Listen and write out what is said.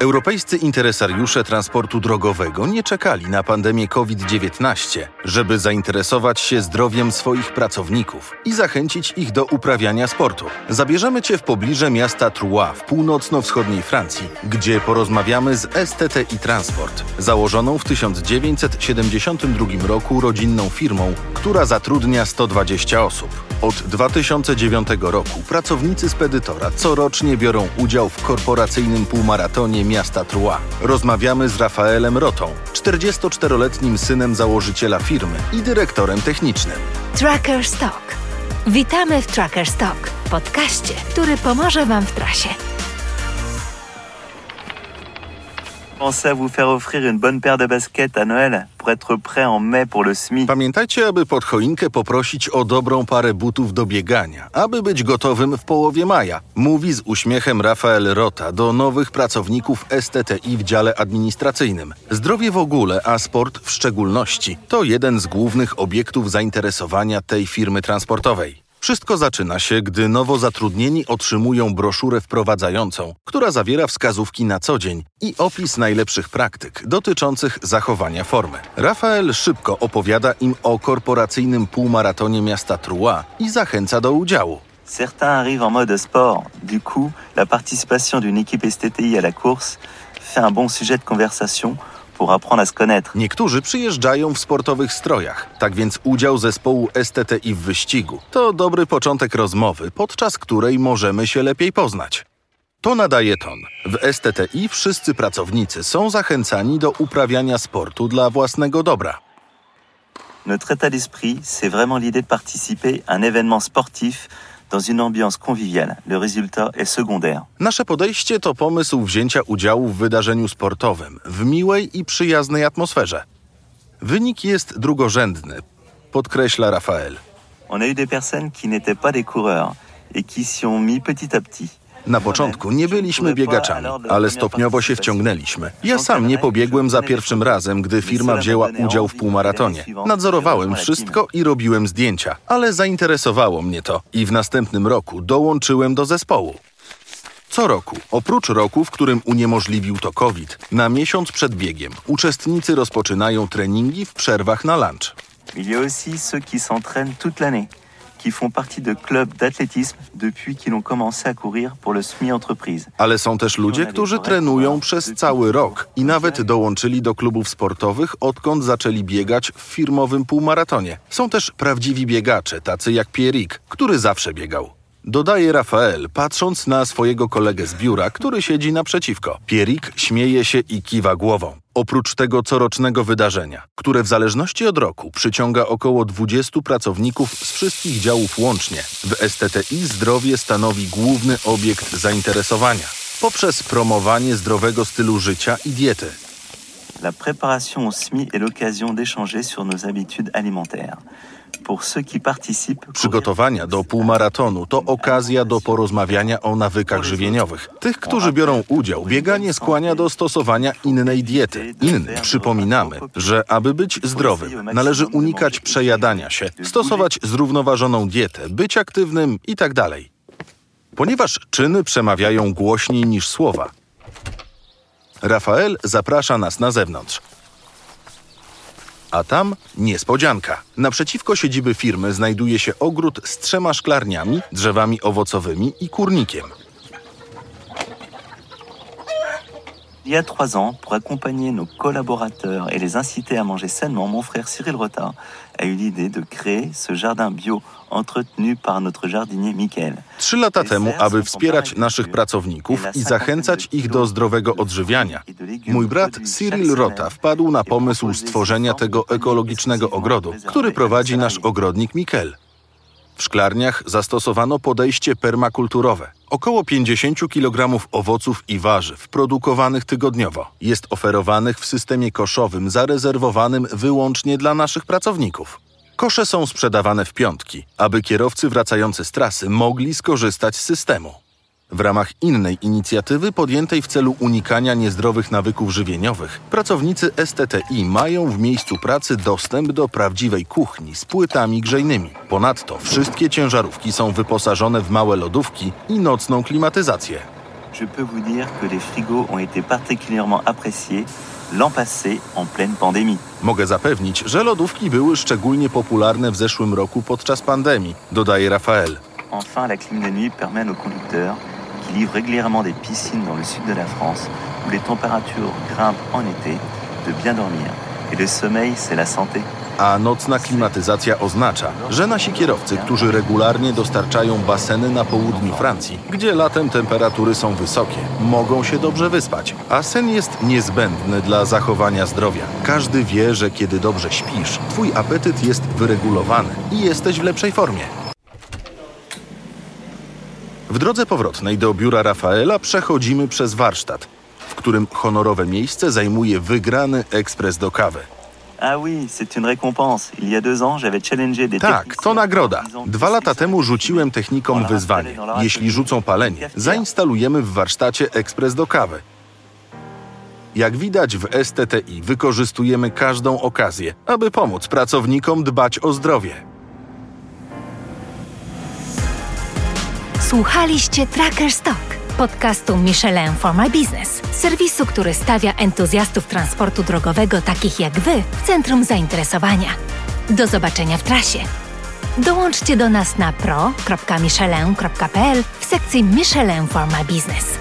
Europejscy interesariusze transportu drogowego nie czekali na pandemię COVID-19, żeby zainteresować się zdrowiem swoich pracowników i zachęcić ich do uprawiania sportu. Zabierzemy Cię w pobliże miasta Troyes w północno-wschodniej Francji, gdzie porozmawiamy z STTI Transport, założoną w 1972 roku rodzinną firmą, która zatrudnia 120 osób. Od 2009 roku pracownicy spedytora corocznie biorą udział w korporacyjnym półmaratonie miasta Troyes. Rozmawiamy z Rafaelem Rotą, 44-letnim synem założyciela firmy i dyrektorem technicznym. Tracker Stock. Witamy w Tracker Stock, podcaście, który pomoże Wam w trasie. Pensez à vous faire offrir une bonne paire de baskets à Noël pour être prêt en mai pour le SMI. Pamiętajcie, aby pod choinkę poprosić o dobrą parę butów do biegania, aby być gotowym w połowie maja, mówi z uśmiechem Rafael Rota do nowych pracowników STTI w dziale administracyjnym. Zdrowie w ogóle, a sport w szczególności, to jeden z głównych obiektów zainteresowania tej firmy transportowej. Wszystko zaczyna się, gdy nowo zatrudnieni otrzymują broszurę wprowadzającą, która zawiera wskazówki na co dzień i opis najlepszych praktyk dotyczących zachowania formy. Rafael szybko opowiada im o korporacyjnym półmaratonie miasta Troyes i zachęca do udziału. Certains arrivent en mode sport. Du coup, la participation d'une équipe STTI à la course fait un bon sujet de conversation pour apprendre à se connaître. Niektórzy przyjeżdżają w sportowych strojach, tak więc udział zespołu STTI w wyścigu to dobry początek rozmowy, podczas której możemy się lepiej poznać. To nadaje ton. W STTI wszyscy pracownicy są zachęcani do uprawiania sportu dla własnego dobra. Notre état d'esprit, c'est vraiment l'idée de participer à un événement sportif dans une ambiance conviviale. Le résultat est secondaire. Nasze podejście to pomysł wzięcia udziału w wydarzeniu sportowym w miłej i przyjaznej atmosferze. Wynik jest drugorzędny, podkreśla Rafael. On a eu des personnes qui n'étaient pas des coureurs et qui s'y ont mis petit à petit. Na początku nie byliśmy biegaczami, ale stopniowo się wciągnęliśmy. Ja sam nie pobiegłem za pierwszym razem, gdy firma wzięła udział w półmaratonie. Nadzorowałem wszystko i robiłem zdjęcia, ale zainteresowało mnie to i w następnym roku dołączyłem do zespołu. Co roku, oprócz roku, w którym uniemożliwił to COVID, na miesiąc przed biegiem uczestnicy rozpoczynają treningi w przerwach na lunch. Il y a aussi ceux qui s'entraînent toute l'année, qui font partie de clubs d'athlétisme depuis qu'ils ont commencé à courir pour le SMI entreprise. Ale są też ludzie, którzy trenują przez cały rok i nawet dołączyli do klubów sportowych, odkąd zaczęli biegać w firmowym półmaratonie. Są też prawdziwi biegacze, tacy jak Pierik, który zawsze biegał. Dodaje Rafael, patrząc na swojego kolegę z biura, który siedzi naprzeciwko. Pierik śmieje się i kiwa głową. Oprócz tego corocznego wydarzenia, które w zależności od roku przyciąga około 20 pracowników z wszystkich działów łącznie, w STTI zdrowie stanowi główny obiekt zainteresowania poprzez promowanie zdrowego stylu życia i diety. La préparation au SMI est l'occasion d'échanger sur nos habitudes alimentaires. Przygotowania do półmaratonu to okazja do porozmawiania o nawykach żywieniowych. Tych, którzy biorą udział, bieganie skłania do stosowania innej diety. Innym przypominamy, że aby być zdrowym, należy unikać przejadania się, stosować zrównoważoną dietę, być aktywnym itd. Ponieważ czyny przemawiają głośniej niż słowa, Rafael zaprasza nas na zewnątrz. A tam niespodzianka. Naprzeciwko siedziby firmy znajduje się ogród z trzema szklarniami, drzewami owocowymi i kurnikiem. Il y a trois ans, pour accompagner nos collaborateurs et les inciter à manger sainement, mon frère Cyril Rota a eu l'idée de créer ce jardin bio entretenu par notre jardinier Michael. Trzy lata temu, aby wspierać naszych pracowników i zachęcać ich do zdrowego odżywiania, mój brat Cyril Rota wpadł na pomysł stworzenia tego ekologicznego ogrodu, który prowadzi nasz ogrodnik Mikel. W szklarniach zastosowano podejście permakulturowe. Około 50 kg owoców i warzyw produkowanych tygodniowo jest oferowanych w systemie koszowym zarezerwowanym wyłącznie dla naszych pracowników. Kosze są sprzedawane w piątki, aby kierowcy wracający z trasy mogli skorzystać z systemu. W ramach innej inicjatywy podjętej w celu unikania niezdrowych nawyków żywieniowych, pracownicy STTI mają w miejscu pracy dostęp do prawdziwej kuchni z płytami grzejnymi. Ponadto wszystkie ciężarówki są wyposażone w małe lodówki i nocną klimatyzację. Je peux vous dire que les frigos ont été particulièrement appréciés l'an passé en pleine pandémie. Mogę zapewnić, że lodówki były szczególnie popularne w zeszłym roku podczas pandemii, dodaje Rafael. Enfin, la clim de nuit permet à nos conducteurs, qui livrent régulièrement des piscines dans le sud de la France, où les températures grimpent en été, de bien dormir. Et le sommeil, c'est la santé. A nocna klimatyzacja oznacza, że nasi kierowcy, którzy regularnie dostarczają baseny na południu Francji, gdzie latem temperatury są wysokie, mogą się dobrze wyspać. A sen jest niezbędny dla zachowania zdrowia. Każdy wie, że kiedy dobrze śpisz, twój apetyt jest wyregulowany i jesteś w lepszej formie. W drodze powrotnej do biura Rafaela przechodzimy przez warsztat, w którym honorowe miejsce zajmuje wygrany ekspres do kawy. Ah oui, c'est une récompense. Il y a deux ans, j'avais challengé des Tak, to nagroda. Dwa lata temu rzuciłem technikom wyzwanie. Jeśli rzucą palenie, zainstalujemy w warsztacie ekspres do kawy. Jak widać w STTI wykorzystujemy każdą okazję, aby pomóc pracownikom dbać o zdrowie. Słuchaliście Tracker Stock, podcastu Michelin for My Business, serwisu, który stawia entuzjastów transportu drogowego takich jak Wy w centrum zainteresowania. Do zobaczenia w trasie. Dołączcie do nas na pro.michelin.pl w sekcji Michelin for My Business.